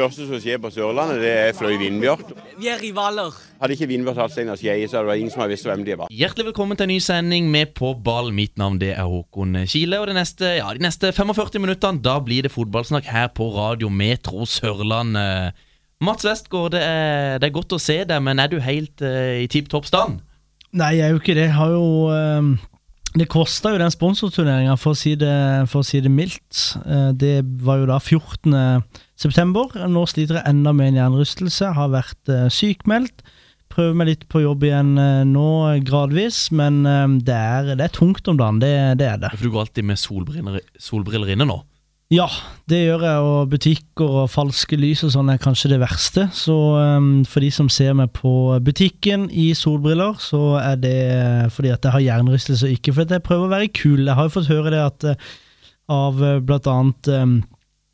Største som skjer på Sørlandet, det er Fløy Vindbjart. Vi er rivaler. Hadde ikke Vindbjart hatt Steinar Skeie, så hadde det ingen som hadde visst hvem de var. Hjertelig velkommen til en ny sending med På ball. Mitt navn det er Håkon Kile. Og det neste, ja, de neste 45 minuttene da blir det fotballsnakk her på Radio Metro Sørland. Eh, Mats Westgård, det er, det er godt å se deg, men er du helt uh, i tipp topp stand? Nei, jeg er jo ikke det. Jeg har jo ehm, Det kosta jo den sponsorturneringa, for, si for å si det mildt. Eh, det var jo da 14. september. Nå sliter jeg enda med en hjernerystelse. Har vært uh, sykmeldt. Prøver meg litt på jobb igjen eh, nå, gradvis. Men eh, det, er, det er tungt om dagen. Det, det er det. For du går alltid med solbriller, solbriller inne nå. Ja, det gjør jeg, og butikker og falske lys og sånn er kanskje det verste. Så um, for de som ser meg på butikken i solbriller, så er det fordi at jeg har hjernerystelse, og ikke fordi jeg prøver å være kul. Jeg har jo fått høre det at uh, av eh, blant annet um,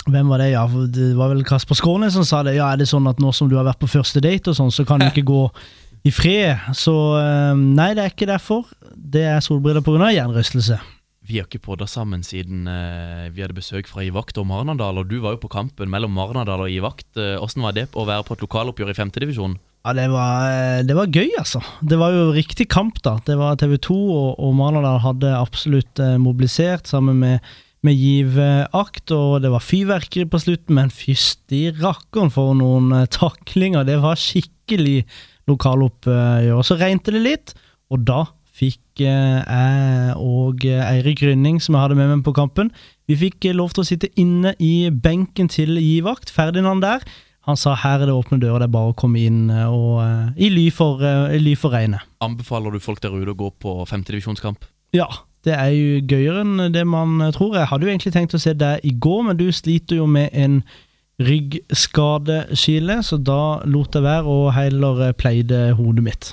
hvem var det? Ja, det var vel Kasper Skrånes som sa det. Ja, er det sånn at nå som du har vært på første date og sånn, så kan du ikke gå i fred? Så um, nei, det er ikke derfor. Det er solbriller pga. hjernerystelse. Vi har ikke podda sammen siden eh, vi hadde besøk fra Ivakt og Marnardal. Og du var jo på kampen mellom Marnardal og Ivakt. Eh, Åssen var det å være på et lokaloppgjør i femtedivisjon? Ja, det var, det var gøy, altså. Det var jo riktig kamp, da. Det var TV 2 og, og Marnardal hadde absolutt eh, mobilisert sammen med, med Giv-akt, og det var fyrverkeri på slutten, men fysti rakkeren for noen eh, taklinger. Det var skikkelig lokaloppgjør. Så regnet det litt, og da fikk eh, jeg og eh, Eirik Grynning, som jeg hadde med meg på kampen, vi fikk eh, lov til å sitte inne i benken til Givakt, Ferdinand der. Han sa her er det åpne dører, det er bare å komme inn eh, og, uh, i ly for, uh, i ly for regnet. Anbefaler du folk der ute å gå på femtedivisjonskamp? Ja, det er jo gøyere enn det man eh, tror. Jeg hadde jo egentlig tenkt å se deg i går, men du sliter jo med en ryggskadeskile, så da lot jeg være og heller eh, pleide hodet mitt.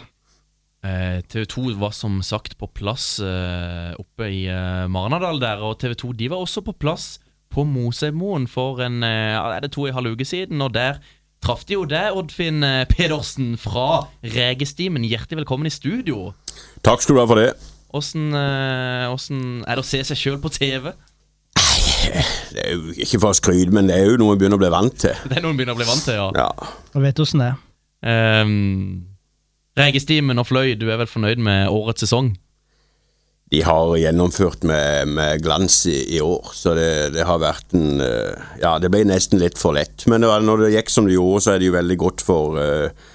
Eh, TV 2 var som sagt på plass eh, oppe i eh, Marnardal der, og TV 2 de var også på plass på Mosemoen for en eh, er det to og en halv uke siden, og der traff de jo deg, Oddfinn Pedersen fra Regestimen. Hjertelig velkommen i studio. Takk skal du ha for det. Åssen eh, er det å se seg sjøl på TV? Det er jo ikke for å skryte, men det er jo noe vi begynner å bli vant til. Det er noe vi begynner å bli vant til, ja. Ja. Jeg vet åssen det er. Um, Regestimen og Fløy, du er vel fornøyd med årets sesong? De har gjennomført med, med glans i, i år, så det, det har vært en eh, Ja, det ble nesten litt for lett. Men det var, når det gikk som det gjorde, så er det jo veldig godt for uh,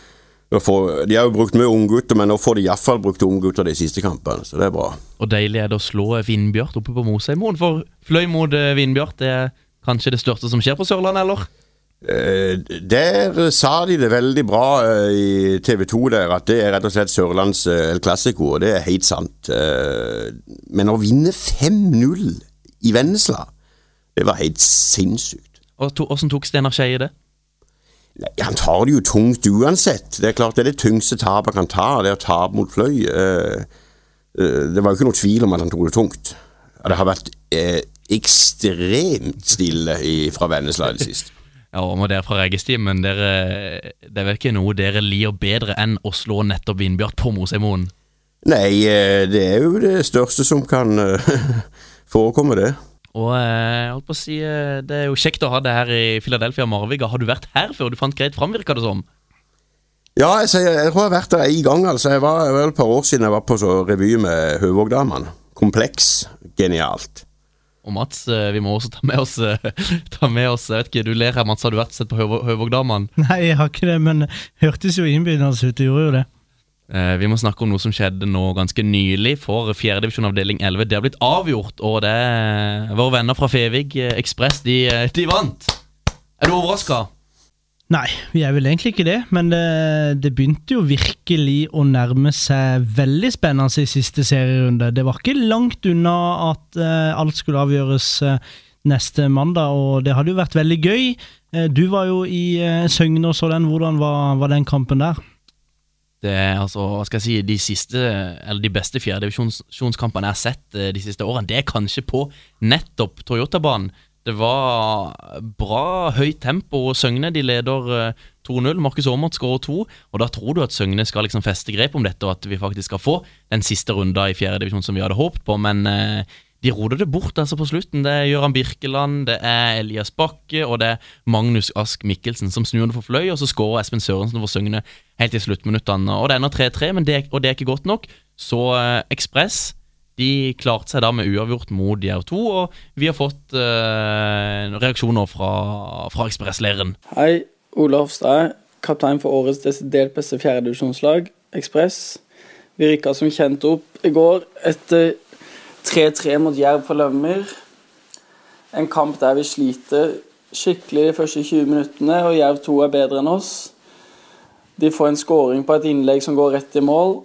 å få, De har jo brukt mye unggutter, men nå får de iallfall brukt unggutter de siste kampene, så det er bra. Og deilig er det å slå Vindbjart oppe på Mosheimoen, for Fløy mot eh, Vindbjart det er kanskje det største som skjer på Sørlandet, eller? Eh, der sa de det veldig bra eh, i TV 2 der, at det er rett og slett Sørlands eh, El Clásico, og det er helt sant. Men å vinne 5-0 i Vennesla, det var helt sinnssykt. Og to, Åssen tok Steinar Skeie det? Nei, Han tar det jo tungt uansett. Det er klart det er det tyngste tapet han kan ta, det er å tape mot Fløy. Det var jo ikke noe tvil om at han tok det tungt. Det har vært ekstremt stille fra Vennesla i det siste. Ja, og med dere fra Regestimen, dere, det er vel ikke noe dere lir bedre enn å slå nettopp Vindbjart på Mosheimoen? Nei, eh, det er jo det største som kan eh, forekomme, det. Og eh, jeg holdt på å si, det er jo kjekt å ha det her i Philadelphia Marviga. Har du vært her før du fant greit fram, virka det som? Ja, jeg, sier- jeg tror jeg har vært der én gang. altså. Jeg var vel et par år siden jeg var på så revy med Høvågdamene. Kompleks. Genialt. Og Mats, eh, vi må også ta med oss eh, Ta med oss, Jeg vet ikke, du ler her, Mats. Har du vært sett på Høvå- Høvågdamene? Nei, jeg har ikke det, men hørtes jo innbydende ut. Gjorde jo det. Eh, vi må snakke om noe som skjedde nå ganske nylig for 4. divisjon avdeling 11. Det har blitt avgjort, og det er våre venner fra Fevig Ekspress, de, de vant. Er du overraska? Nei, vi er vel egentlig ikke det, men det, det begynte jo virkelig å nærme seg veldig spennende i siste serierunde. Det var ikke langt unna at uh, alt skulle avgjøres uh, neste mandag, og det hadde jo vært veldig gøy. Uh, du var jo i Søgne og så den. Hvordan var, var den kampen der? Det er altså, hva skal jeg si, de siste, eller de beste fjerdedivisjonskampene jeg har sett de siste årene, det er kanskje på nettopp Toyota-banen. Det var bra høyt tempo. Søgne de leder eh, 2-0. Markus Aamodt skårer to. Og da tror du at Søgne skal liksom feste grep om dette, og at vi faktisk skal få den siste runda i fjerde divisjon som vi hadde håpet på. Men eh, de roder det bort altså på slutten. Det er Gøran Birkeland, det er Elias Bakke og det er Magnus Ask Mikkelsen som snur det for Fløy, og så skårer Espen Sørensen for Søgne helt i sluttminuttene. Og det ender 3-3, og det er ikke godt nok. Så eh, Ekspress de klarte seg da med uavgjort mot Jerv 2, og vi har fått eh, reaksjoner fra, fra Ekspressleiren. Hei, Ole Hofstad, kaptein for årets desidert beste fjerdedivisjonslag, Ekspress. Vi rykka som kjent opp i går etter 3-3 mot Jerv på Lømmer. En kamp der vi sliter skikkelig de første 20 minuttene, og Jerv 2 er bedre enn oss. De får en scoring på et innlegg som går rett i mål,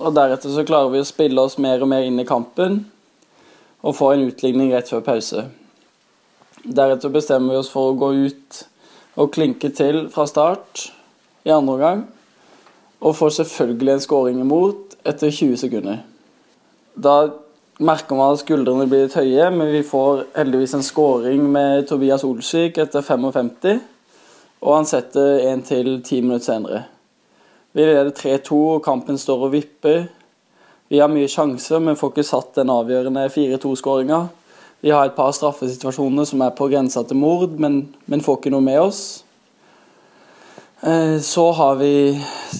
og deretter så klarer vi å spille oss mer og mer inn i kampen og få en utligning rett før pause. Deretter bestemmer vi oss for å gå ut og klinke til fra start i andre omgang, og får selvfølgelig en skåring imot etter 20 sekunder. Da merker man at skuldrene blir litt høye, men vi får heldigvis en skåring med Tobias Olsvik etter 55, og han setter en til ti minutter senere. Vi leder 3-2, og kampen står og vipper. Vi har mye sjanser, men får ikke satt den avgjørende 4-2-skåringa. Vi har et par straffesituasjoner som er på grensa til mord, men, men får ikke noe med oss. Eh, Så har vi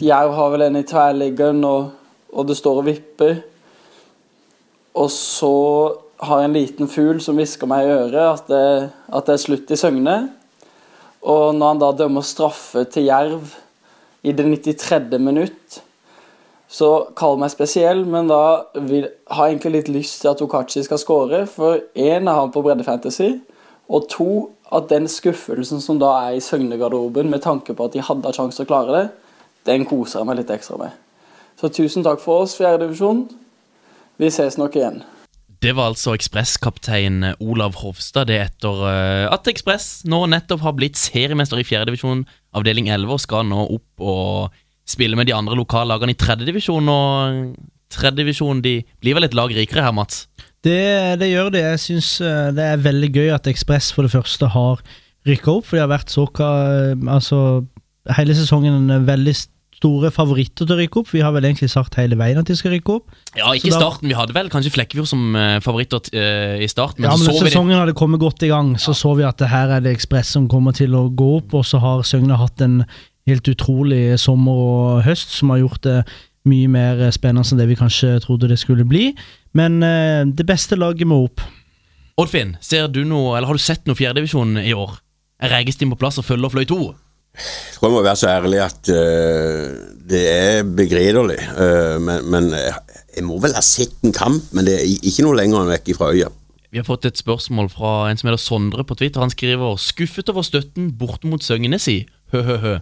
Jerv har vel en i tverrliggeren, og, og det står og vipper. Og så har en liten fugl som hvisker meg i øret at det, at det er slutt i Søgne. Og når han da dømmer straffe til Jerv i det 93. minutt, så kall meg spesiell, men da vil, har jeg egentlig litt lyst til at Okachi skal skåre. For én er han på breddefantasy, og to at den skuffelsen som da er i Søgne-garderoben, med tanke på at de hadde sjanse til å klare det, den koser jeg meg litt ekstra med. Så tusen takk for oss, fjerdedivisjon. Vi ses nok igjen. Det var altså ekspresskaptein Olav Hovstad, det etter eh, at Ekspress nå nettopp har blitt seriemester i fjerdedivisjon, avdeling 11, og skal nå opp og spille med de andre lokallagene i tredjedivisjon. Og tredjedivisjon de blir vel et lag rikere her, Mats? Det, det gjør det. Jeg syns eh, det er veldig gøy at Ekspress for det første har rykka opp, for de har vært så Altså, hele sesongen en veldig store favoritter til å rykke opp. Vi har vel egentlig sagt hele veien at de skal rykke opp. Ja, ikke i starten. Vi hadde vel kanskje Flekkefjord som uh, favoritter uh, i starten, men ja, men så sesongen hadde kommet godt i gang, så så vi at det her er det Ekspress som kommer til å gå opp, og så har Søgne hatt en helt utrolig sommer og høst som har gjort det mye mer spennende enn det vi kanskje trodde det skulle bli. Men uh, det beste laget må opp. Oddfinn, ser du noe, eller har du sett noe fjerdedivisjon i år? Er Regestien på plass og følger Fløy 2? Jeg tror jeg må være så ærlig at uh, det er begredelig. Uh, men, men jeg, jeg må vel ha sett en kamp, men det er ikke noe lenger enn vekk fra øya. Vi har fått et spørsmål fra en som heter Sondre på Twitter. Han skriver 'Skuffet over støtten borte mot Søgne, si. Hø-hø-hø'.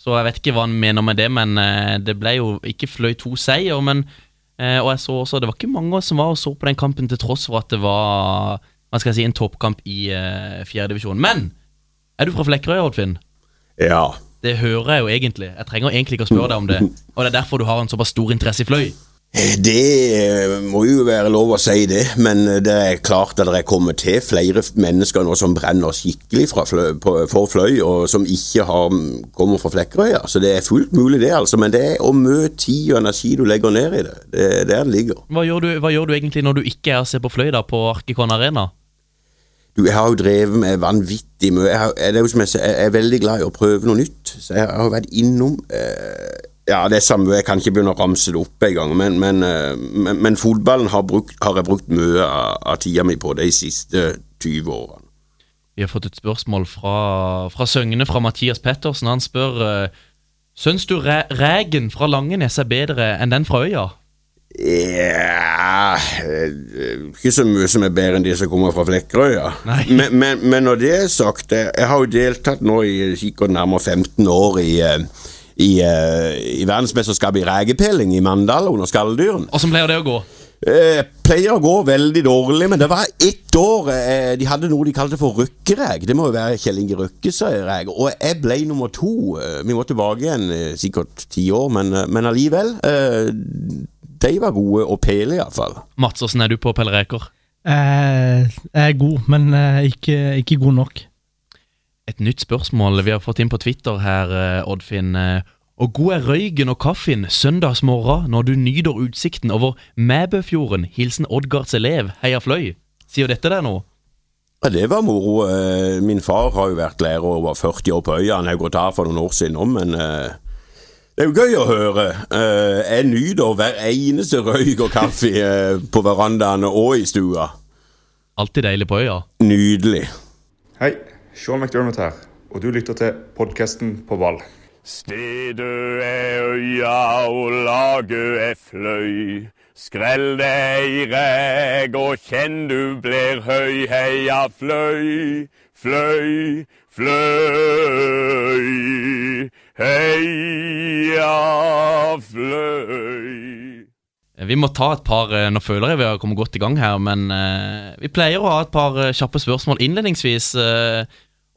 Så jeg vet ikke hva han mener med det, men eh, det ble jo ikke Fløy to seier. Men eh, Og jeg så også det var ikke mange som var og så på den kampen, til tross for at det var hva skal jeg si, en toppkamp i uh, fjerdedivisjon. Men er du fra Flekkerøy, Oddfinn? Ja. Det hører jeg jo egentlig. Jeg trenger egentlig ikke å spørre deg om det. Og det er derfor du har en såpass stor interesse i Fløy. Det eh, må jo være lov å si det, men eh, det er klart at det er kommet til flere mennesker nå som brenner skikkelig fløy, for Fløy, og som ikke har, kommer fra Flekkerøya. Så det er fullt mulig det, altså. Men det er å møte tid og energi du legger ned i det. Det er der det ligger. Hva gjør, du, hva gjør du egentlig når du ikke er og ser på Fløy da, på Arkikon Arena? Du, jeg har jo drevet med vanvittig mye. Jeg, er jeg, jeg er veldig glad i å prøve noe nytt. Så jeg har vært innom eh, Ja, det er samme, jeg kan ikke begynne å ramse det opp engang, men, men, eh, men, men fotballen har, brukt, har jeg brukt mye av, av tida mi på de siste 20 årene. Vi har fått et spørsmål fra, fra Søgne, fra Mathias Pettersen. Han spør uh, Syns du Re Regen fra Langenes er bedre enn den fra Øya? Ja eh, Ikke så mye som er bedre enn de som kommer fra Flekkerøya. Men, men, men når det er sagt, jeg, jeg har jo deltatt nå i sikkert nærmere 15 år i, eh, i, eh, i verdensmesterskapet i rekepelling i Mandal under skalldyrene. Åssen pleier det å gå? Eh, pleier å gå veldig dårlig, men det var ett år eh, de hadde noe de kalte for røkkereg. Det må jo være Kjell Inge Røkkes reg. Og jeg ble nummer to. Eh, vi må tilbake igjen eh, sikkert ti år, men, eh, men allikevel. Eh, de var gode å pele, iallfall. Mats, åssen er du på å pelle reker? Eh, Jeg er god, men eh, ikke, ikke god nok. Et nytt spørsmål vi har fått inn på Twitter her, eh, Oddfinn. Eh, Og god er røyken og kaffen søndagsmorgen når du nyter utsikten over Mæbøfjorden. Hilsen Oddgards elev, heia Fløy. Sier dette deg noe? Ja, det var moro. Eh, Min far har jo vært lærer over 40 år på øya. Han har gått av for noen år siden nå, men det er jo gøy å høre. Eh, Jeg nyter hver eneste røyk og kaffe eh, på verandaene og i stua. Alltid deilig på øya. Nydelig. Hei, Sean McDermott her, og du lytter til podkasten På ball. Stedet er øya og laget er fløy. Skrell deg i reg og kjenn du blir høy. Heia fløy, fløy, fløy. Heia fløy. Eh, Vi må ta et par eh, Nå føler jeg vi har kommet godt i gang her, men eh, vi pleier å ha et par eh, kjappe spørsmål innledningsvis. Eh,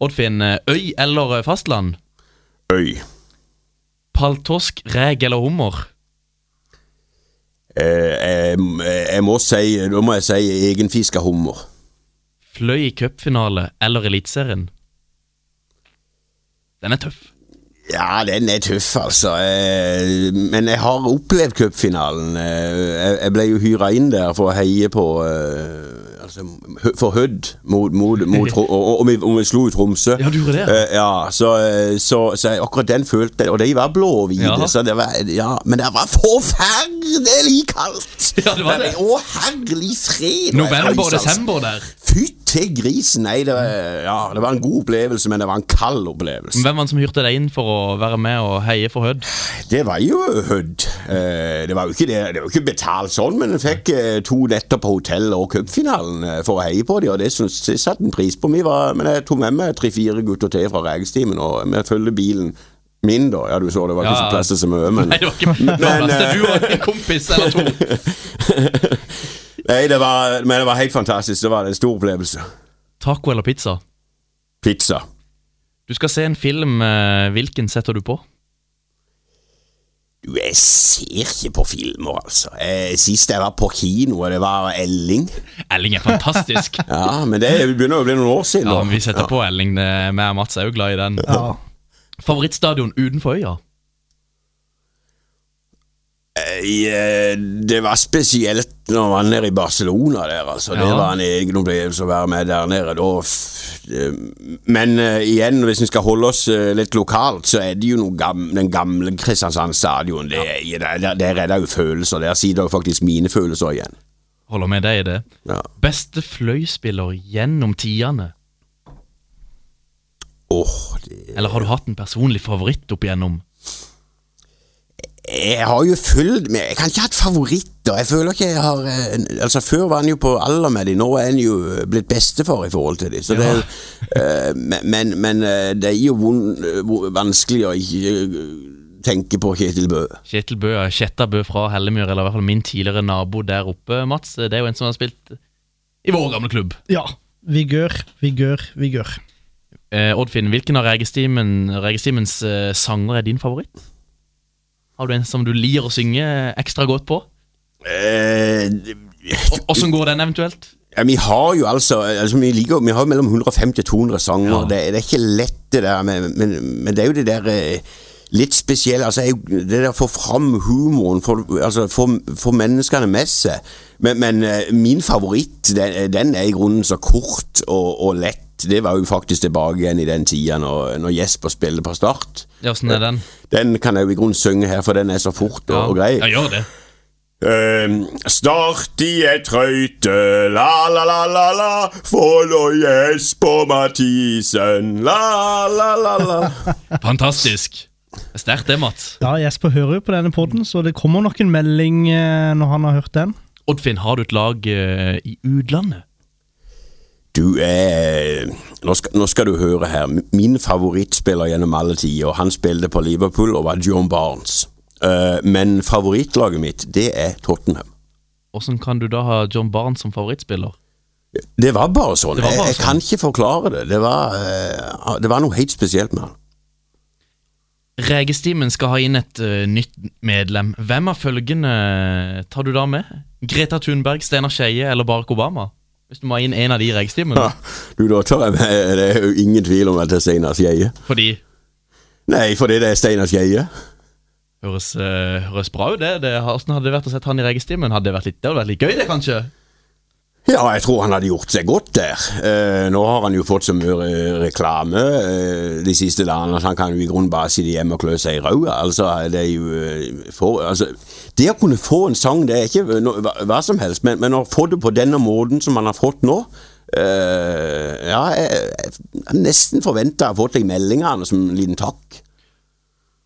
Oddfinn, eh, øy eller eh, fastland? Øy. Paltosk, reg eller hummer? Eh, jeg, jeg må si Da må jeg si egenfiska hummer. Fløy i cupfinale eller Eliteserien? Den er tøff. Ja, den er tøff, altså. Eh, Men jeg har opplevd cupfinalen. Eh, Jeg ble jo hyra inn der for å heie på eh, Altså for Hødd mot, mot, mot og, og, og, vi, og vi slo ut Tromsø. Ja, du gjorde det. Eh, Ja, så, eh, så, så akkurat den følte jeg Og de var blå og hvite, Ja. så det var Ja, men det var forferdelig kaldt! Ja, det var det. Å, herlig fred! November og desember der. Fytti grisen! Nei, det var, ja, det var en god opplevelse, men det var en kald opplevelse. Hvem var det som hyrte deg inn for å være med og heie for Hødd? Det var jo Hødd. Eh, det var jo ikke, det, det var ikke betalt sånn, men jeg fikk eh, to netter på hotell og cupfinalen eh, for å heie på dem, og det syns jeg satte en pris på. Var, men jeg tok med meg tre-fire gutter til fra Regestimen, og vi følger bilen min, da. Ja, du så det var ikke så plass til så mye, men Nei, det var ikke det Men, du og en kompis eller to. Nei, det var, men det var helt fantastisk. Det var en stor opplevelse. Taco eller pizza? Pizza. Du skal se en film. Hvilken setter du på? Du, jeg ser ikke på filmer, altså. Eh, sist jeg var på kino, det var Elling. Elling er fantastisk. Ja, men det begynner å bli noen år siden. Ja, men Vi setter på Elling. Vi og Mats er jo glad i den. Favorittstadion utenfor øya? Eh, Det var spesielt når man var nede i Barcelona der, altså. Det var en egen opplevelse å være med der nede. Da, men uh, igjen, hvis vi skal holde oss uh, litt lokalt, så er det jo noe gam, den gamle Kristiansand stadion. Det, ja. der, der er det jo følelser. Der sitter jo faktisk mine følelser igjen. Holder med deg i det. Ja. Beste fløyspiller gjennom tidene? Åh, det Eller har du hatt en personlig favoritt opp igjennom? Jeg har jo fulgt med Jeg kan ikke ha et favoritter. Jeg føler ikke jeg har eh, Altså Før var han jo på alder med de, nå er han jo blitt bestefar i forhold til de. Så det er eh, men, men, det er jo vanskelig å ikke eh, tenke på Kjetil Bø. Kjetil Bø, Kjetta Bø fra Hellemyr, eller i hvert fall min tidligere nabo der oppe, Mats. Det er jo en som har spilt i vår gamle klubb. Ja. Vigør, vigør, vigør. Eh, Oddfinn, hvilken av Regestimen, Regestimens eh, sanger er din favoritt? Har du en som du liker å synge ekstra godt på? Eh, Åssen går den eventuelt? ja, vi har jo altså, altså vi, liker, vi har mellom 150 og 200 sanger. Ja. Det, det er ikke lett, det der, men, men, men det er jo det der eh, litt spesielle altså, Det der å få fram humoren, få altså, få for menneskene med seg. Men, men eh, min favoritt, den, den er i grunnen så kort og, og lett. Det var jo faktisk tilbake igjen i den tida når, når Jesper spiller på Start. Ja, Åssen er den? Den kan jeg jo i grunnen synge her, for den er så fort og, og grei. Ja, gjør det. Ehm, start i et trøyte, la la la la la, for nå Jesper Mathisen, la la la la. Fantastisk. Det er Sterkt det, Mats. Ja, Jesper hører jo på denne podden, så det kommer nok en melding eh, når han har hørt den. Oddfinn, har du et lag eh, i utlandet? Du er nå skal, nå skal du høre her. Min favorittspiller gjennom alle tider, han spilte på Liverpool og var John Barnes. Uh, men favorittlaget mitt, det er Tottenham. Åssen kan du da ha John Barnes som favorittspiller? Det var bare sånn. Var bare jeg, jeg kan ikke forklare det. Det var, uh, det var noe helt spesielt med han. Regestimen skal ha inn et uh, nytt medlem. Hvem av følgende tar du da med? Greta Thunberg, Steinar Skeie eller Barack Obama? Hvis du må inn en av de i regestimen. Ja, du, da tar jeg med Det er jo ingen tvil om at det er Steinar Skeie. Fordi Nei, fordi det er Steinar Skeie. høres, uh, høres bra ut, det. det. Hvordan hadde det vært å sette han i regestimen? Hadde det vært litt, det hadde vært litt gøy, det, kanskje? Ja, jeg tror han hadde gjort seg godt der. Eh, nå har han jo fått så mye re- reklame eh, de siste dagene at han kan jo i grunnen bare sitte hjemme og klø seg i ræva. Altså, det er jo eh, for, altså, Det å kunne få en sang, det er ikke no, hva, hva som helst, men, men å få det på denne måten som han har fått nå eh, Ja, jeg, jeg nesten forventa å få til meldingene melding som en liten takk.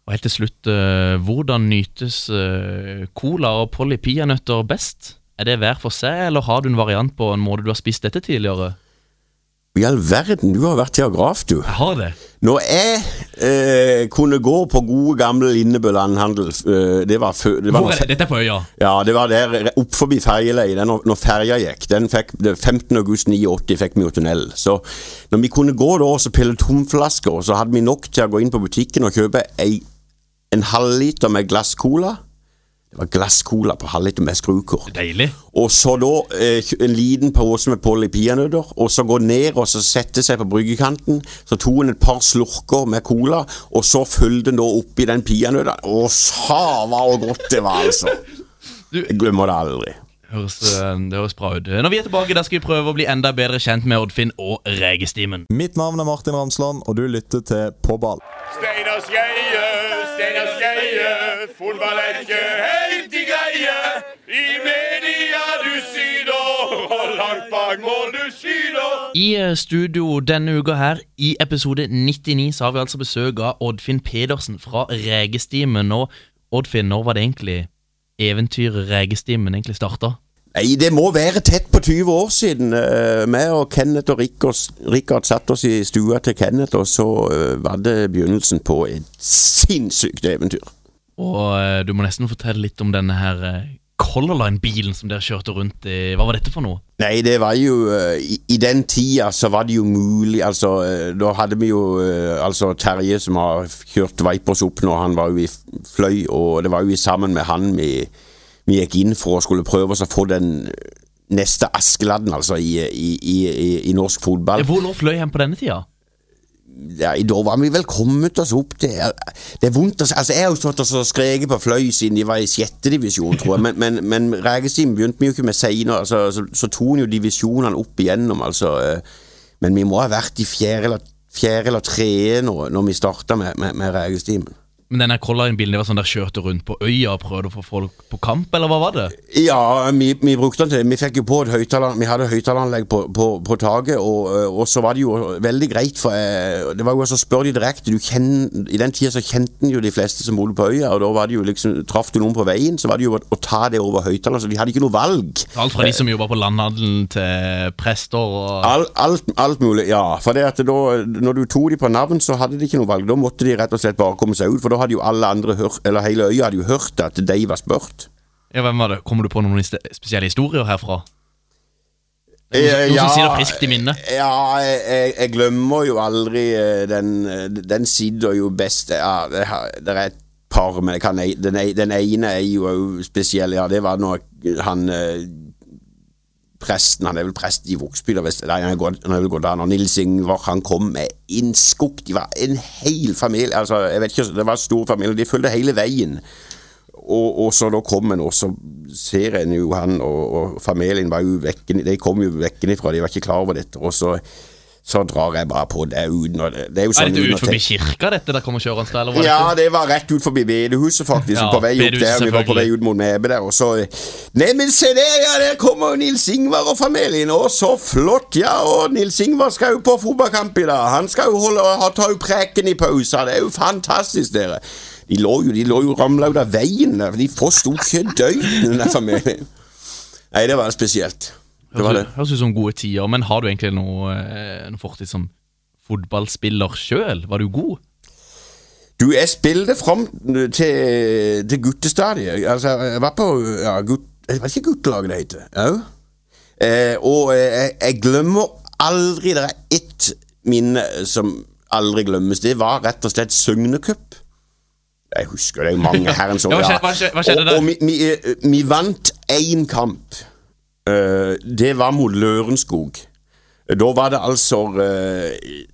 Og helt til slutt, eh, hvordan nytes eh, cola og Polly peanøtter best? Er det hver for seg, eller har du en variant på en måte du har spist dette tidligere? I all verden, du har vært geograf, du. Jeg har det. Når jeg eh, kunne gå på gode, gamle Linnebø landhandel eh, Det var før det var Hvor er det? Dette er på øya. Ja, det var der opp forbi ferjeleiet, når, når ferja gikk. Den fikk, det 15. august 89 fikk vi jo tunnel. Så når vi kunne gå da og pille tomflasker, så hadde vi nok til å gå inn på butikken og kjøpe ei, en halvliter med glass cola. Det var glasscola på halvliter med skrukort. Deilig. Og så da eh, en liten pose med Polly peanøtter, og så gå ned og så sette seg på bryggekanten. Så tok han et par slurker med cola, og så fylte han da oppi den peanøtta. Å, sava og godt det var, altså. Du- Jeg glemmer det aldri. Høres, eh, det høres bra ut. Når vi er tilbake, der skal vi prøve å bli enda bedre kjent med Oddfinn og Regestimen. Mitt navn er Martin Ramsland, og du lytter til På ball. Steinar Skeie, Steinar Skeie, fotball er ikke helt i greie. I media du syder, og langt bak må du skyter. I eh, studio denne uka her, i episode 99, så har vi altså besøk av Oddfinn Pedersen fra Regestimen. Og Oddfinn, når var det egentlig eventyret Regestimen egentlig starta? Nei, det må være tett på 20 år siden. Vi og Kenneth og Rikard, satt oss i stua til Kenneth, og så eh, var det begynnelsen på et sinnssykt eventyr. Og eh, du må nesten fortelle litt om denne her eh, Color Line-bilen som dere kjørte rundt i. Hva var dette for noe? Nei, det var jo eh, i, I den tida så var det jo mulig Altså, eh, da hadde vi jo eh, Altså Terje som har kjørt Vipers opp nå, han var jo i fløy, og det var jo i sammen med han vi, vi gikk inn for å skulle prøve oss å få den neste Askeladden, altså, i, i, i, i, i norsk fotball. Hvor lå fløy hen på denne tida? Ja, Da var vi vel kommet oss opp til Det er vondt å Altså, Jeg har jo stått og så skreket på Fløy siden de var i sjette divisjon, tror jeg. Men, men, men Regestimen begynte vi jo ikke med senere. Altså, så, så tok han jo divisjonene opp igjennom, altså. eh, Men vi må ha vært i fjerde eller, fjerde eller tredje når, når vi starta med, med, med Regestimen. Men denne Color-in-bilen det var sånn der kjørte rundt på øya og prøvde å få folk på kamp, eller hva var det? Ja, vi, vi brukte den til det. Vi fikk jo på et høyttaler, vi hadde høyttaleranlegg på, på, på taket, og, øh, og så var det jo veldig greit, for eh, det var jo også spør de direkte. I den tida så kjente en jo de fleste som bodde på øya, og da var det jo liksom, traff du noen på veien, så var det jo å, å ta det over høyttaleren, så de hadde ikke noe valg. Alt fra de som jobba på landhandelen til prester og Alt, alt, alt mulig, ja. For det at da, når du tok de på navn, så hadde de ikke noe valg. Da måtte de rett og slett bare komme seg ut, for da hadde jo alle andre hørt, eller hele øya hadde jo hørt at de var spurt. Ja, hvem var det? Kommer du på noen spesielle historier herfra? Noen, som noen ja, som sitter friskt i minnet? Ja, jeg, jeg, glemmer jo aldri eh, den eh, Den sitter jo best Ja, det, det er et par, men kan, den, den ene er jo spesiell. Ja, det var når han eh, Presten, han er vel prest i Vågsby, han er vel gått an. Og Nils Ingvar, han kom med innskog. De var en hel familie. Altså, jeg vet ikke, Det var en stor familie. De fulgte hele veien. Og, og så da kom en, og så ser en jo han og, og familien var jo vekken, de kom jo vekkenifra, de var ikke klar over dette. Og så, så drar jeg bare på det uten å- Det er jo Er sånn dette ut forbi kirka, dette der kommer kjørende? Eller ja, det var rett ut forbi bedehuset, faktisk. Ja, på vei opp der. Vi var på vei ut mot Nebe der, og så Neimen, se der, ja! Der kommer Nils Ingvar og familien. Å, så flott! Ja, og Nils Ingvar skal jo på fotballkamp i dag. Han skal jo holde og ta jo preken i pausa. Det er jo fantastisk, dere. De lå jo, de lå jo ramla ut av veien. De forsto ikke døgn, den familien. Nei, det var spesielt. Det var det. Høres ut som gode tider, men har du egentlig noe, eh, noe fortid som fotballspiller sjøl? Var du god? Du, jeg spilte fram til, til guttestadiet. Altså, jeg var på ja, gutt, Jeg vet ikke guttelaget det heter? Ja. Eh, og eh, jeg, jeg glemmer aldri Det er ett minne som aldri glemmes. Det var rett og slett Søgnecup. Jeg husker det mange herrens år. Ja, hva skjedde- hva skjedde- hva skjedde og, og vi, vi, vi vant én kamp. Eh, det var mot Lørenskog. Da var det altså eh,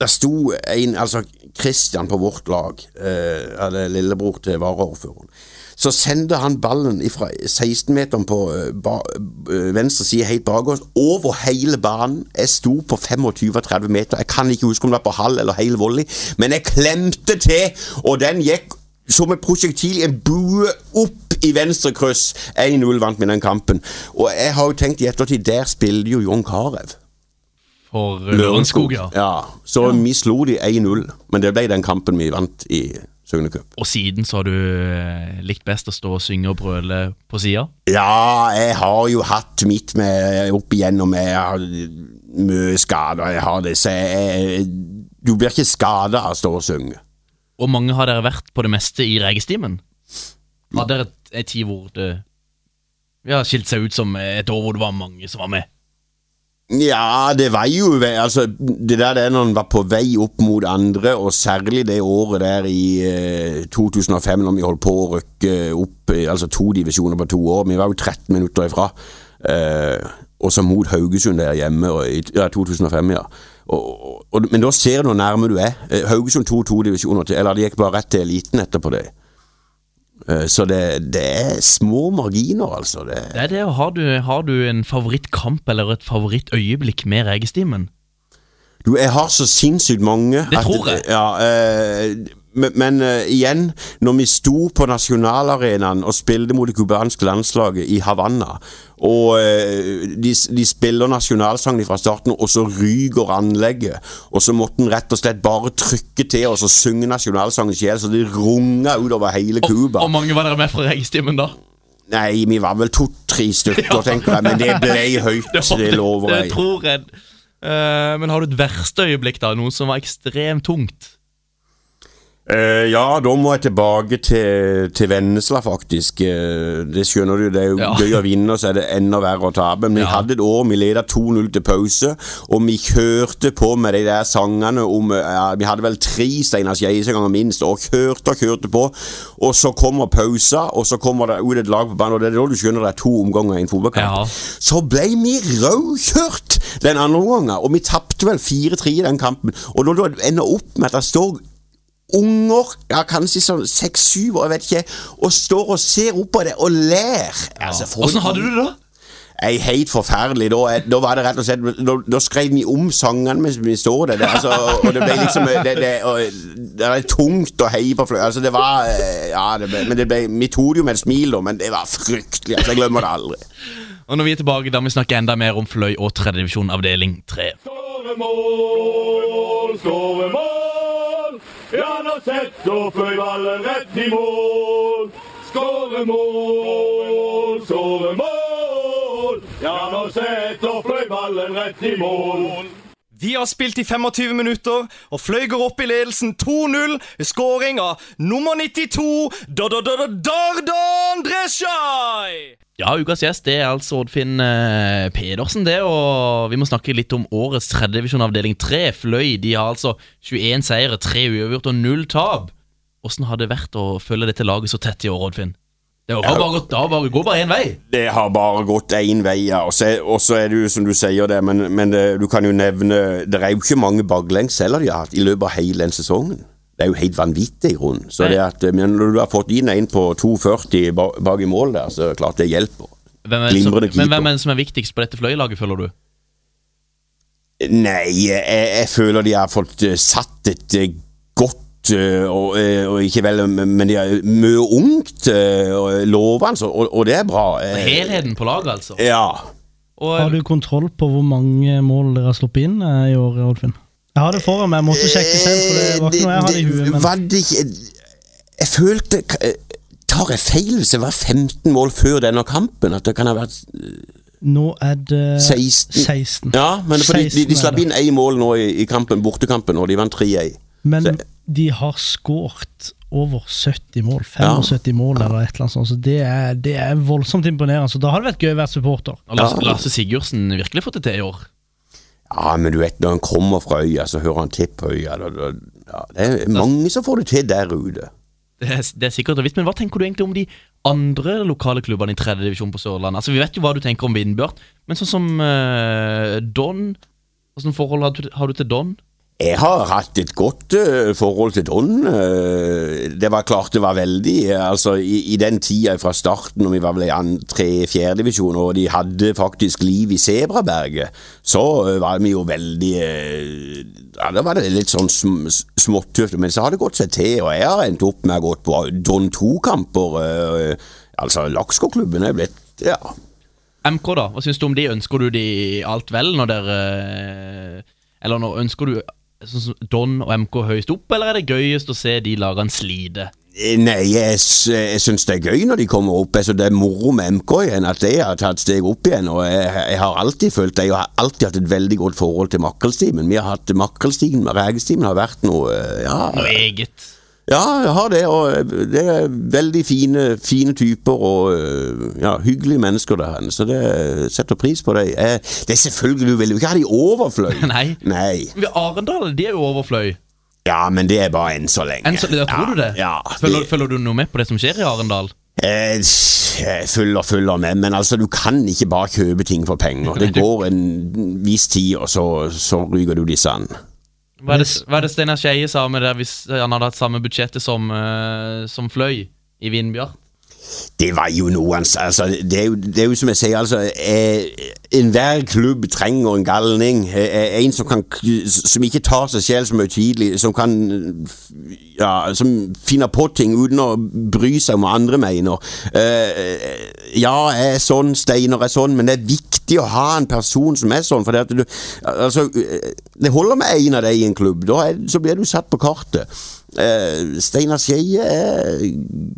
det sto en, altså Christian på vårt lag, eh, eller lillebror til varaordføreren. Så sendte han ballen fra 16-meteren på eh, ba, eh, venstre side helt bak oss, over hele banen. Jeg sto på 25-30 meter. Jeg kan ikke huske om det var på halv eller hel volley, men jeg klemte til, og den gikk som et prosjektil, en bue opp i venstre kryss. 1-0 vant vi den kampen. Og jeg har jo tenkt i ettertid, der spiller jo John Carew. For eh, Lørenskog, ja. Ja, så vi slo de 1-0, men det ble den kampen vi vant i Søgne Cup. Og siden så har du eh, likt best å stå og synge og brøle på sida? Ja, jeg har jo hatt mitt med opp igjennom. Jeg har mye skader. Jeg har det, så jeg, du blir ikke skada av å stå og synge. Og mange har dere vært på det meste i Regestimen? Har dere et- tid hvor det ja, skilt seg ut som et år hvor det var mange som var med? Ja, det var jo altså, Det der det er når en var på vei opp mot andre, og særlig det året der i eh, 2005, når vi holdt på å rykke opp eh, altså to divisjoner på to år. Vi var jo 13 minutter ifra. Eh, og så mot Haugesund der hjemme og, i ja, 2005, ja. Og, og, men da ser du hvor nærme du er. Eh, Haugesund tok to divisjoner til, eller de gikk bare rett til eliten etterpå det. Eh, så det, det er små marginer, altså. Det, Det er det, har du, har du en favorittkamp eller et favorittøyeblikk med Regestimen? Du, jeg har så sinnssykt mange. Det tror jeg. Ja, eh, men eh, igjen, når vi sto på nasjonalarenaen og spilte mot det cubanske landslaget i Havanna, og uh, de, de spiller nasjonalsangen fra starten, og så ryker anlegget, og så måtte en rett og slett bare trykke til og så synge nasjonalsangen sjøl, så det runga utover hele Cuba. Og mange var dere med fra Regestimen da? Nei, vi var vel to-tre stykker, tenker jeg, men det ble høyt, det lover Det tror jeg. Uh, men har du et verste øyeblikk, da? Noe som var ekstremt tungt? Eh, ja, da må jeg tilbake til, til Vennesla, faktisk. Eh, det skjønner du, det er jo Ja. gøy å vinne, og så er det enda verre å tape. Men vi hadde et år vi leda 2-0 til pause, og vi kjørte på med de der sangene om ja, Vi hadde vel tre Steinar Skeie-sanger minst, og kjørte og kjørte på. Og så kommer pausa, og så kommer det ut et lag på banen, og det er da du skjønner det er to omganger i en fotballkamp. Ja. Så ble vi rødkjørt den andre omgangen, og vi tapte vel 4-3 i den kampen. Og når du ender opp med at det står unger, ja kanskje sånn seks-syv år, jeg vet ikke, og står og ser opp på det og ler. Altså, for- Åssen hadde du det da? Nei, helt forferdelig. Da, er- da var det rett og slett Da, da skrev vi om sangene mens vi står der. Det, altså, og det ble liksom Det, det, og, det er tungt å heie på fløy. Altså, det var eh, Ja, det ble, men det ble, vi tok det jo med et smil, da, men det var fryktelig. Altså, jeg glemmer det aldri. Og når vi er tilbake, da må vi snakke enda mer om Fløy og tredjedivisjon avdeling 3. Skåre mål, Ja, nå setter fløyballen rett i mål. Skåre mål, skåre mål. Ja, nå setter fløyballen rett i mål. Vi har spilt i 25 minutter, og Fløy opp i ledelsen 2-0 ved skåring av nummer 92, da da da da Dardan Dreshai! Ja, ukas gjest det er altså Oddfinn eh, Pedersen, det. Og vi må snakke litt om årets tredjedivisjon avdeling 3. Fløy de har altså 21 seire, 3 uavgjort og 0 tap. Åssen har det vært å følge dette laget så tett i år, Oddfinn? Det har bare gått, det bare, går bare én vei. Det har bare gått én vei, ja. Og så er det jo som du sier det, men, men det, du kan jo nevne Det er jo ikke mange baklengs heller de har hatt i løpet av hele den sesongen. Det er jo helt vanvittig i grunnen. Så det at, men når du har fått inn en på 2,40 ba- bak i mål der, så er det klart det hjelper. Hvem som, men hvem er det som er viktigst på dette Fløy-laget, føler du? Nei, jeg, jeg føler de har fått eh, satt et eh, og, eh, og ikke vel, men de er mye ungt eh, og lovende, og, og det er bra. Eh, Helheten på laget, altså. Ja. Og, Har du kontroll på hvor mange mål dere har sluppet inn eh, i år, Oddfinn? Jeg har det foran meg, jeg måtte sjekke selv, for det var ikke noe jeg hadde i huet. Men Var det ikke jeg følte eh, Tar jeg feil hvis det var 15 mål før denne kampen? At det kan ha vært Nå er det 16? 16. Ja, men fordi de, 16 de er slapp inn ett mål nå i, i kampen, bortekampen, og de vant 3-1. Men Så- de har skåret over 70 mål. 75 mål eller et eller annet sånt. Så det er, det er voldsomt imponerende. Så da har det vært gøy å være supporter. Har Lasse, Lasse Sigurdsen virkelig fått det til i år? Ja, men du vet, når han kommer fra øya, så hører han til på øya. Da, da, ja, det er mange som får det til der ute. Det er, det er sikkert og visst, men hva tenker du egentlig om de andre lokale klubbene i tredje divisjon på Sørlandet? Altså, Vi vet jo hva du tenker om Vindbjart, men sånn som uh, Don Hvilket forhold har du, har du til Don? Jeg har hatt et godt uh, forhold til Don. Uh, det var klart det var veldig Altså, i, i den tida fra starten, når vi var vel i tre-fjerdedivisjon, og de hadde faktisk liv i Sebraberget, så eh, var vi jo veldig Ja, da var det litt sånn sm småttøft, men så har det gått seg til, og jeg har endt opp med å gå på Don 2-kamper. Eh, altså, Lakskogklubben er blitt Ja. MK, da? Hva syns du om de? Ønsker du de alt vel når dere Eller nå ønsker du sånn Don og MK høyest opp, eller er det gøyest å se de lagene slite? Eh, Nei, jeg, s- jeg syns det er gøy når de kommer opp. Altså, det er moro med MK igjen, at de har tatt steg opp igjen. Og jeg, jeg har alltid følt det. Jeg har alltid hatt et veldig godt forhold til Makkelstimen. Vi har hatt Makkelstimen, Regestimen har vært noe eh, ja, Noe eget. Ja, jeg har det. Og det er veldig fine, fine typer og eh, ja, hyggelige mennesker der. Så det setter pris på det. Eh, Det er selvfølgelig, du vil jo ikke ha de overfløy. Nei. Nei. Vi Arendal de er jo overfløy. Ja, men det er bare enn så lenge. Enn så, da tror ja, du det? Ja, Følger, følger du noe med på det som skjer i Arendal? Eh, følger, følger med, men altså du kan ikke bare kjøpe ting for penger. Det går en viss tid, og så, så ryker du disse sand. Hva er det, hva er det Steinar Skeie sa med det hvis han hadde hatt samme budsjettet som, eh, som Fløy i Vindbjart? Det var jo noe altså, det, er jo, det er jo som jeg sier, altså eh, Enhver klubb trenger en galning. Eh, en som, kan, som ikke tar seg selv så høytidelig. Som kan ja, Som finner på ting uten å bry seg om hva andre mener. Eh, ja, jeg er sånn, Steinar er sånn, men det er viktig å ha en person som er sånn. For det, du, altså, eh, det holder med én av deg i en klubb. Da er, så blir du satt på kartet. Eh, Steinar Skeie er-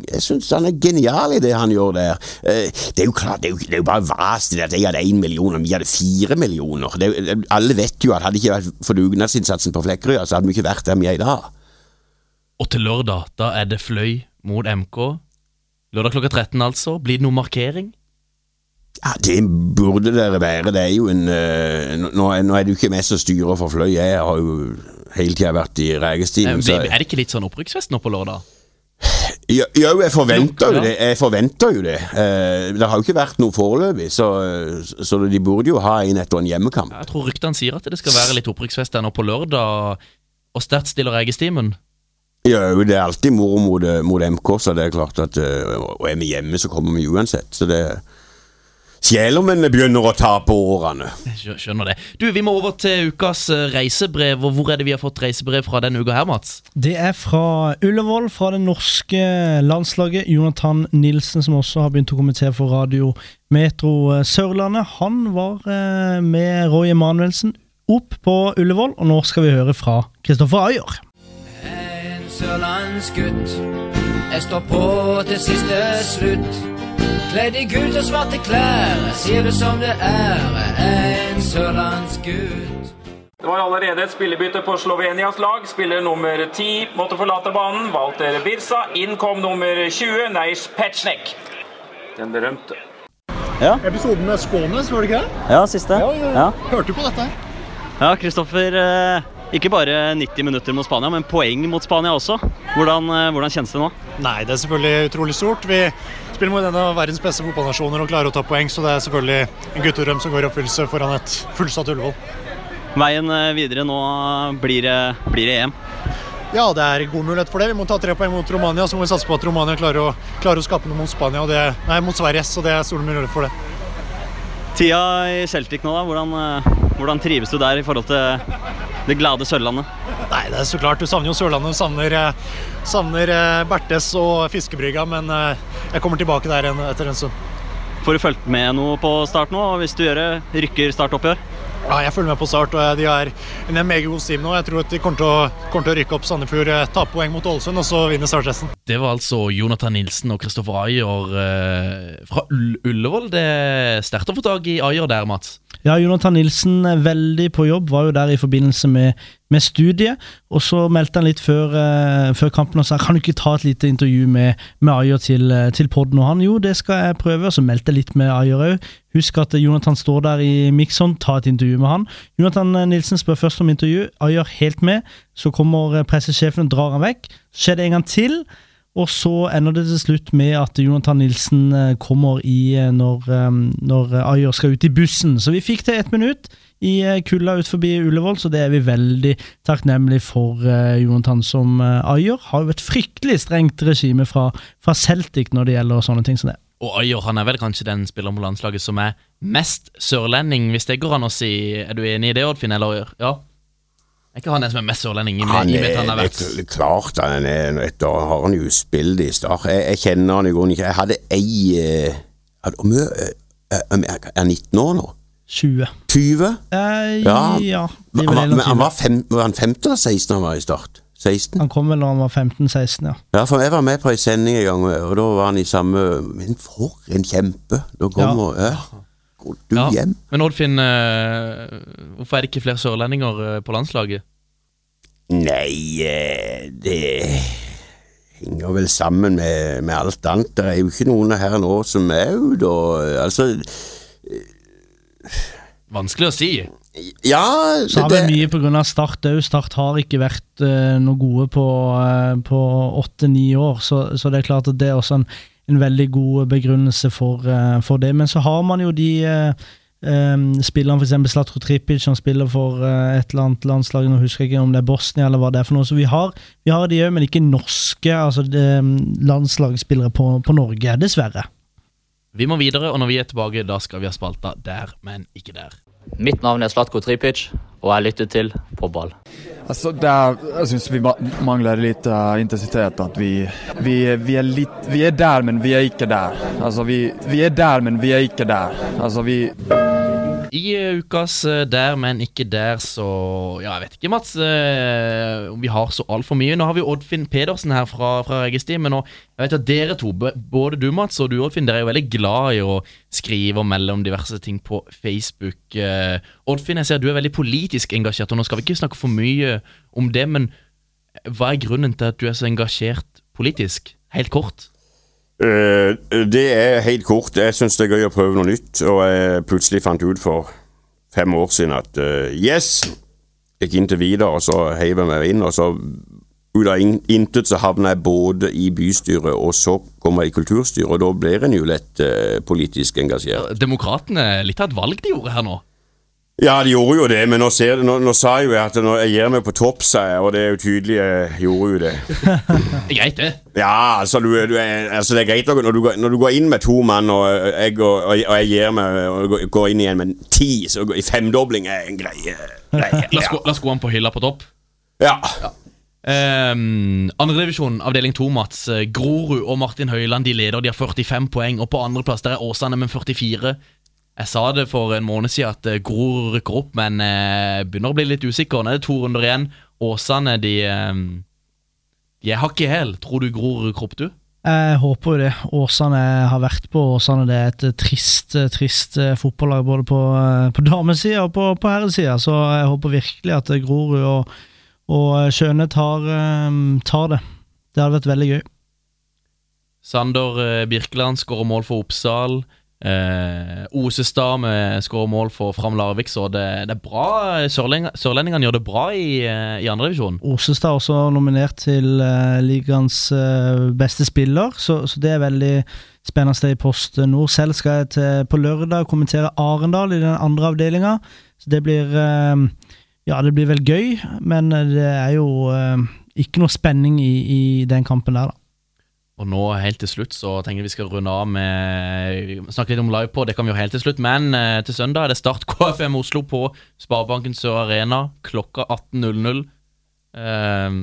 Jeg syns han er genial i det han gjør der. Uh, det er jo klart, det er jo, det er jo bare vas til at jeg hadde én million og vi hadde fire millioner. Det, alle vet jo at hadde det ikke vært for dugnadsinnsatsen på Flekkerøya, så hadde vi ikke vært der vi er i dag. Og til lørdag, da er det Fløy mot MK. Lørdag klokka 13, altså. Blir det noe markering? Ja, Det burde dere være. Det er jo en eh, Nå, er- nå er det jo ikke meg som styrer for Fløy. Jeg har jo hele tida vært i Regestimen. Er det ikke litt sånn opprykksfest nå på lørdag? Jo, jeg forventer Jo, det. Jeg forventer jo det. Eh, det har jo ikke vært noe foreløpig, så, så de burde jo ha en etter en hjemmekamp. Jeg tror ryktene sier at det skal være litt opprykksfest nå på lørdag. Og sterkt stiller Regestimen. Jo, det er alltid moro mot, eh, mot MK, så det er klart at Og er vi hjemme, så kommer vi uansett. Så det Selv om en begynner å ta på årene. Skjø- Skjønner det. Du, Vi må over til ukas eh, reisebrev. og Hvor er det vi har fått reisebrev fra denne uka her, Mats? Det er fra Ullevål, fra det norske landslaget. Jonathan Nilsen, som også har begynt å kommentere for Radio Metro eh, Sørlandet. Han var eh, med Roy Emanuelsen opp på Ullevål, og nå skal vi høre fra Kristoffer Ayer. En sørlandsgutt. Jeg står på til siste slutt. Kledd i gult og svarte klær. Sier du som det er. En sørlandsgutt. Det var allerede et spillebytte på Slovenias lag. Spiller nummer 10 måtte forlate banen. Walter Birsa. Inn kom nummer 20, Neish Petsjnek. Den berømte. Ja. Episoden med Skånes, var det ikke det? Ja, siste. Ja, ja, ja. Ja. Hørte du på dette? Ja, Kristoffer. eh, Ikke bare 90 minutter mot Spania, men poeng mot Spania også. Hvordan, eh, hvordan kjennes det nå? Nei, det er selvfølgelig utrolig stort. Vi spiller mot en av verdens beste fotballnasjoner og klarer å ta poeng, så det er selvfølgelig en guttedrøm som går i oppfyllelse foran et fullsatt Ullevål. Veien eh, videre nå blir det, blir det EM. Ja, det er god mulighet for det. Vi må ta tre poeng mot Romania, så må vi satse på at Romania klarer å, klarer å skape noe mot Spania, det, nei, mot Sverige, så det er stor mulighet for det. Tida i Celtic nå, da. Hvordan, eh, hvordan trives du der i forhold til det glade Sørlandet? Nei, det er så klart. Du savner jo Sørlandet, du savner, eh, savner eh, Bertes og Fiskebrygga, men eh, jeg kommer tilbake der etter en stund. Får du fulgt med noe på start nå? Hvis du gjør det, rykker startoppgjør? Ja, jeg følger med på start, og eh, de er en megagod god team nå. Jeg tror at de kommer til å, kommer til å rykke opp Sandefjord, eh, ta poeng mot Ålesund, og så vinne startresten. Det var altså Jonathan Nilsen og Kristoffer Ayer eh, fra Ull Ullevål. Det er sterkt å få tak i Ayer der, Mats. Ja, Jonathan Nilsen er veldig på jobb, var jo der i forbindelse med, med studiet. Og så meldte han litt før, uh, før kampen og sa kan du ikke ta et lite intervju med, med Ayer til, uh, til podden. Og han jo, det skal jeg prøve. Og så meldte jeg litt med Ayer òg. Husk at Jonathan står der i Mixon, ta et intervju med han. Jonathan Nilsen spør først om intervju. Ayer helt med. Så kommer eh, pressesjefen og drar han vekk. Så skjer det en gang til. Og så ender det til slutt med at Jonathan Nilsen eh, kommer i eh, når, eh, når Ayer skal ut i bussen. Så vi fikk til ett minutt i eh, kulda ut forbi Ullevål, så det er vi veldig takknemlige for. eh, Jonathan som eh, Ayer har jo et fryktelig strengt regime fra, fra Celtic når det gjelder sånne ting som det. Og Ayer han er vel kanskje den spilleren på landslaget som er mest sørlending, hvis det går an å si. Er du enig i det, Oddfinn? Eller ja? Er ikke han den som er mest sørlending? i og med- Han er, han er er klart han er Da har han jo spilt i Start. Jeg, jeg kjenner han i grunnen ikke. Jeg hadde ei eh, hadde, eh, eh, Er han 19 år nå? 20. 20? Eh, Ja. ja. Men han, var, men han var, fem, var han 15 eller 16 da han var i Start? 16? Han kom vel da han var 15-16, ja. Ja, for jeg var med på en sending en gang, og da var han i samme Men for en kjempe! Da kommer ja. Går du Ja. hjem? Men Oddfinn, eh, hvorfor er det ikke flere sørlendinger eh, på landslaget? Nei, eh, det henger vel sammen med, med alt annet. Det er jo ikke noen her nå som er ute og Altså Vanskelig å si. Ja, Så har vi mye pga. Start òg. Start har ikke vært uh, noe gode på eh, på åtte-ni år, så, så det er klart at det er også en, en veldig god begrunnelse for, uh, for det. Men så har man jo de uh, um, spillerne, f.eks. Slatko Tripic, som spiller for uh, et eller annet landslag, nå husker jeg ikke om det er Bosnia eller hva det er for noe. Så vi har, vi har de òg, men ikke norske altså det, landslagsspillere på, på Norge, dessverre. Vi må videre, og når vi er tilbake, da skal vi ha spalta der, men ikke der. Mitt navn er Slatko Tripic, og jeg lytter til På ball. Altså, det er, jeg syns vi mangler litt uh, intensitet. At vi, vi, vi, er litt, vi er der, men vi er ikke der. Altså, vi, vi er der, men vi er ikke der. Altså, vi I eh, ukas eh, Der, men ikke der, så Ja, jeg vet ikke, Mats, eh, om vi har så altfor mye. Nå har vi Oddfinn Pedersen her fra, fra Registimen, og jeg vet at dere to, både du Mats og du Oddfinn, dere er jo veldig glad i å skrive og melde om diverse ting på Facebook. Oddfinn, jeg ser du er veldig politisk engasjert, og nå skal vi ikke snakke for mye om det, men hva er grunnen til at du er så engasjert politisk? Helt kort. Eh, det er helt kort. Jeg syns det er gøy å prøve noe nytt, og jeg plutselig fant ut for fem år siden at eh, yes! Gikk inn til Vidar, og så heiv jeg meg inn, og så ut av intet så havna jeg både i bystyret, og så kom jeg i kulturstyret, og da blir en jo lett eh, politisk engasjert. Demokratene, litt av et valg de gjorde her nå. Ja, de gjorde jo det, men nå, ser, nå, nå sa jeg jo at når jeg gir meg på topp, sa jeg, og det er jo tydelig jeg gjorde jo det. Det er greit, det. Ja, altså, du, du altså det er greit når du, når du går inn med to mann, og jeg, går, og, og jeg gir meg og går- inn igjen med ti, så går- i femdobling er en greie. greie. Sko- la skoene på hylla på topp. Ja. Um, Andredivisjon, avdeling 2, Mats. Grorud og Martin Høiland de leder, de har 45 poeng. Og på andreplass er Åsane med 44. Jeg sa det for en måned siden at eh, Grorud rykker opp, men eh, begynner å bli litt usikker. Nå er det to runder igjen. Åsane de, eh, de er hakk i hæl. Tror du Grorud rykker opp, du? Jeg håper jo det. Åsane har vært på Åsane. Det er et eh, trist, eh, trist eh, fotballag både på, eh, på damesida og på, på herresida, så jeg håper virkelig at eh, Grorud og, og eh, Skjøne tar, eh, tar det. Det hadde vært veldig gøy. Sander eh, Birkeland skårer mål for Oppsal. Eh, Osestad med skårer mål for Fram Larvik, så det, det er bra. Sørlending, sørlendingene gjør det bra i, eh, i andredivisjon. Osestad er også nominert til uh, ligaens eh, beste spiller, så, så det er veldig spennende sted i Post Nord. Selv skal jeg til, på lørdag kommentere Arendal i den andre avdelinga, så det blir eh, Ja, det blir vel gøy, men det er jo ikke noe spenning i, i den kampen der, da. Og nå helt til slutt så tenker jeg vi skal runde av med Snakke litt om livepod, det kan vi jo helt til slutt. Men eh, til søndag er det Start KFM Oslo på Sparebanken Sør Arena klokka 18.00. Eh,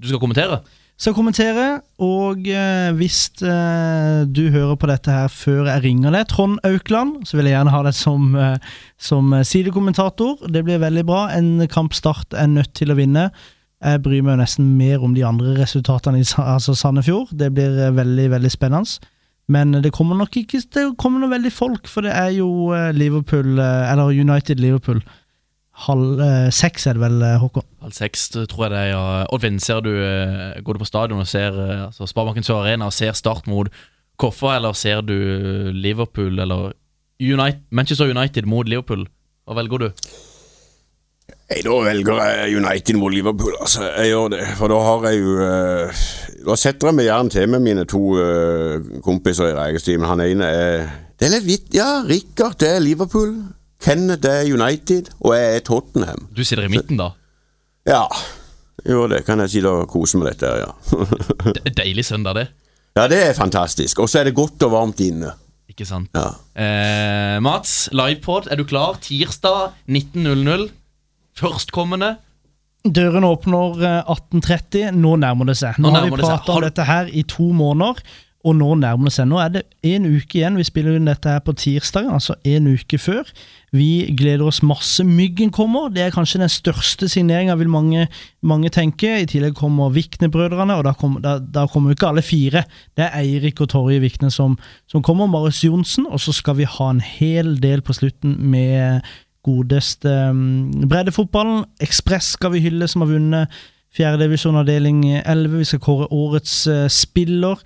du skal kommentere? skal kommentere, og eh, hvis eh, du hører på dette her før jeg ringer deg, Trond Aukland, så vil jeg gjerne ha deg som, eh, som sidekommentator. Det blir veldig bra. En kampstart er nødt til å vinne. Jeg bryr meg jo nesten mer om de andre resultatene i altså Sandefjord. Det blir eh, veldig, veldig spennende. Men det kommer nok ikke det kommer komme noe veldig folk, for det er jo eh, Liverpool, eh, eller United-Liverpool. Halv eh, seks er det vel, Håkon? Halv seks, tror jeg det er. Ja. Oddvin, ser du, går du på stadion og ser altså Sparebanken Sør Arena og ser Start mot Koffa, eller ser du Liverpool eller United, Manchester United mot Liverpool? Hva velger du? Nei, da velger jeg United mot Liverpool, altså. Jeg gjør det. For da har jeg jo uh, Da setter jeg meg gjerne til med mine to uh, kompiser i Regestimen. Han ene er Det er litt vidt. Ja, Rikard det er Liverpool. Kenneth det er United. Og jeg er Tottenham. Du sitter i midten, da? Ja. Jo, det. Kan jeg sitte og kose med dette ja. Det Deilig søndag, det. ja, det er fantastisk. Og så er det godt og varmt inne. Ikke sant? Ja. Eh, Mats, livepod, er du klar? Tirsdag 19.00. Førstkommende. Døren åpner eh, 18.30. Nå nærmer det seg. Nå, Nå har vi prata om dette her i to måneder, og nå nærmer det seg. Nå er det en uke igjen. Vi spiller inn dette her på tirsdag, altså en uke før. Vi gleder oss masse. Myggen kommer. Det er kanskje den største signeringa, vil mange, mange tenke. I tillegg kommer Vikne-brødrene, og da kommer, da, da kommer jo ikke alle fire. Det er Eirik og Torje Vikne som, som kommer. Marius Johnsen. Og så skal vi ha en hel del på slutten med godeste um, breddefotballen. Ekspress skal vi hylle, som har vunnet fjerdedivisjon avdeling 11. Vi skal kåre årets eh, spiller.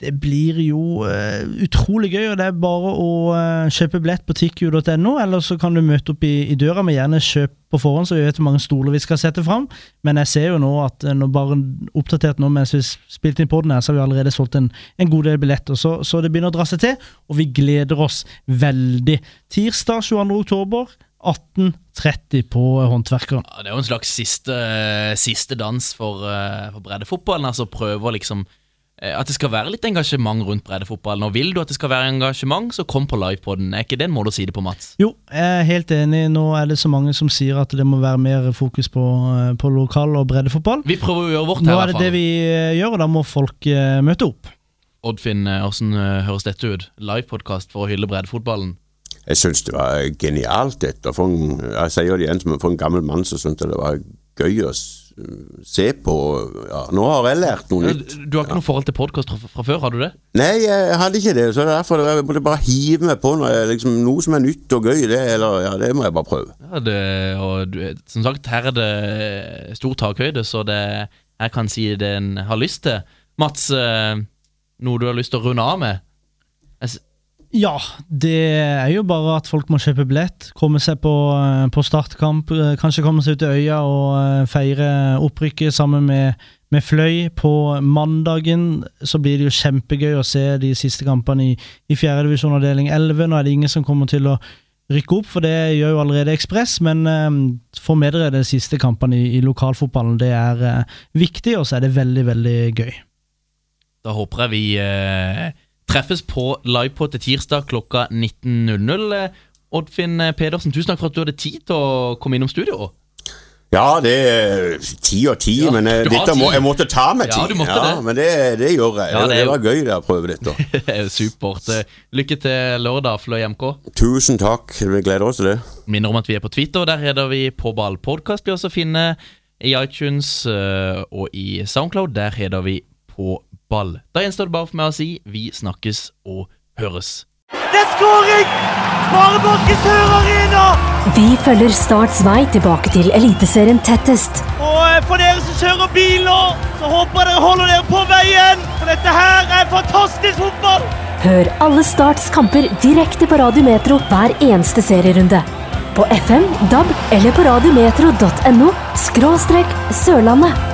Det blir jo uh, utrolig gøy, og det er bare å uh, kjøpe billett på tikkju.no, eller så kan du møte opp i, i døra, men gjerne kjøp på forhånd, så vi vet hvor mange stoler vi skal sette fram. Men jeg ser jo nå at når bare oppdatert nå mens vi spilte inn podden her, så har vi allerede solgt en, en god del billetter, så, så det begynner å dra seg til, og vi gleder oss veldig. Tirsdag 22. oktober, 18.30 på Håndverkeren. Ja, det er jo en slags siste, siste dans for, eh, for breddefotballen. Altså prøve liksom eh, At det skal være litt engasjement rundt breddefotballen. Og vil du at det skal være engasjement, så kom på livepoden. Er ikke det en måte å si det på, Mats? Jo, jeg er helt enig. Nå er det så mange som sier at det må være mer fokus på, eh, på lokal- og breddefotball. Vi prøver å gjøre vårt her, i hvert fall. Nå er det det vi eh, gjør, og da må folk eh, møte opp. Oddfinn, eh, hvordan eh, høres dette ut? Livepodkast for å hylle breddefotballen. Jeg syns det var genialt, dette. En, jeg sier det igjen, som for en gammel mann så syntes jeg det var gøy å se på. Ja, nå har jeg lært noe nytt. Du har ikke noe forhold til podkast fra, før, har du det? Nei, jeg hadde ikke det, så det er derfor jeg måtte bare hive meg på noe, liksom, noe som er nytt og gøy. Det, eller, ja, det må jeg bare prøve. Ja, det, og du, som sagt, her er det stor takhøyde, så det, jeg kan si det en har lyst til. Mats, eh, noe du har lyst til å runde av med? Jeg Ja, det er jo bare at folk må kjøpe billett, komme seg på, eh, på startkamp, eh, kanskje komme seg ut til øya og eh, feire opprykket sammen med, med Fløy. På mandagen så blir det jo kjempegøy å se de siste kampene i, i fjerdedivisjon avdeling 11. Nå er det ingen som kommer til å rykke opp, for det gjør jo allerede Ekspress, men eh, få med dere de siste kampene i, i lokalfotballen. Det er eh, viktig, og så er det veldig, veldig gøy. Da håper jeg vi eh, treffes på livepod til tirsdag klokka 19.00. Eh, Oddfinn Pedersen, tusen takk for at du hadde tid til å komme innom studio. Ja, det er ti og ti, men eh, dette må, jeg måtte ta meg Ja, tid. du måtte det. Men det, det gjør jeg. Ja, det det, var gøy det å prøve dette. Er Supert. Lykke til lørdag, Fløy MK. Tusen takk. Vi gleder oss til det. Minner om at vi er på Twitter. Der heter vi På ball podkast. Blir også å finne i iTunes eh, og i Soundcloud. Der heter vi På ball. Da gjenstår det bare for meg å si vi snakkes og høres. Det er skåring! Sparebanken Sør Arena! Vi følger Starts vei tilbake til Eliteserien tettest. Og eh, for dere som kjører bil nå, så håper jeg dere holder dere på veien. For dette her er fantastisk fotball! Hør alle Starts kamper direkte på Radio Metro hver eneste serierunde. På FM, DAB eller på radiometro.no skråstrek Sørlandet.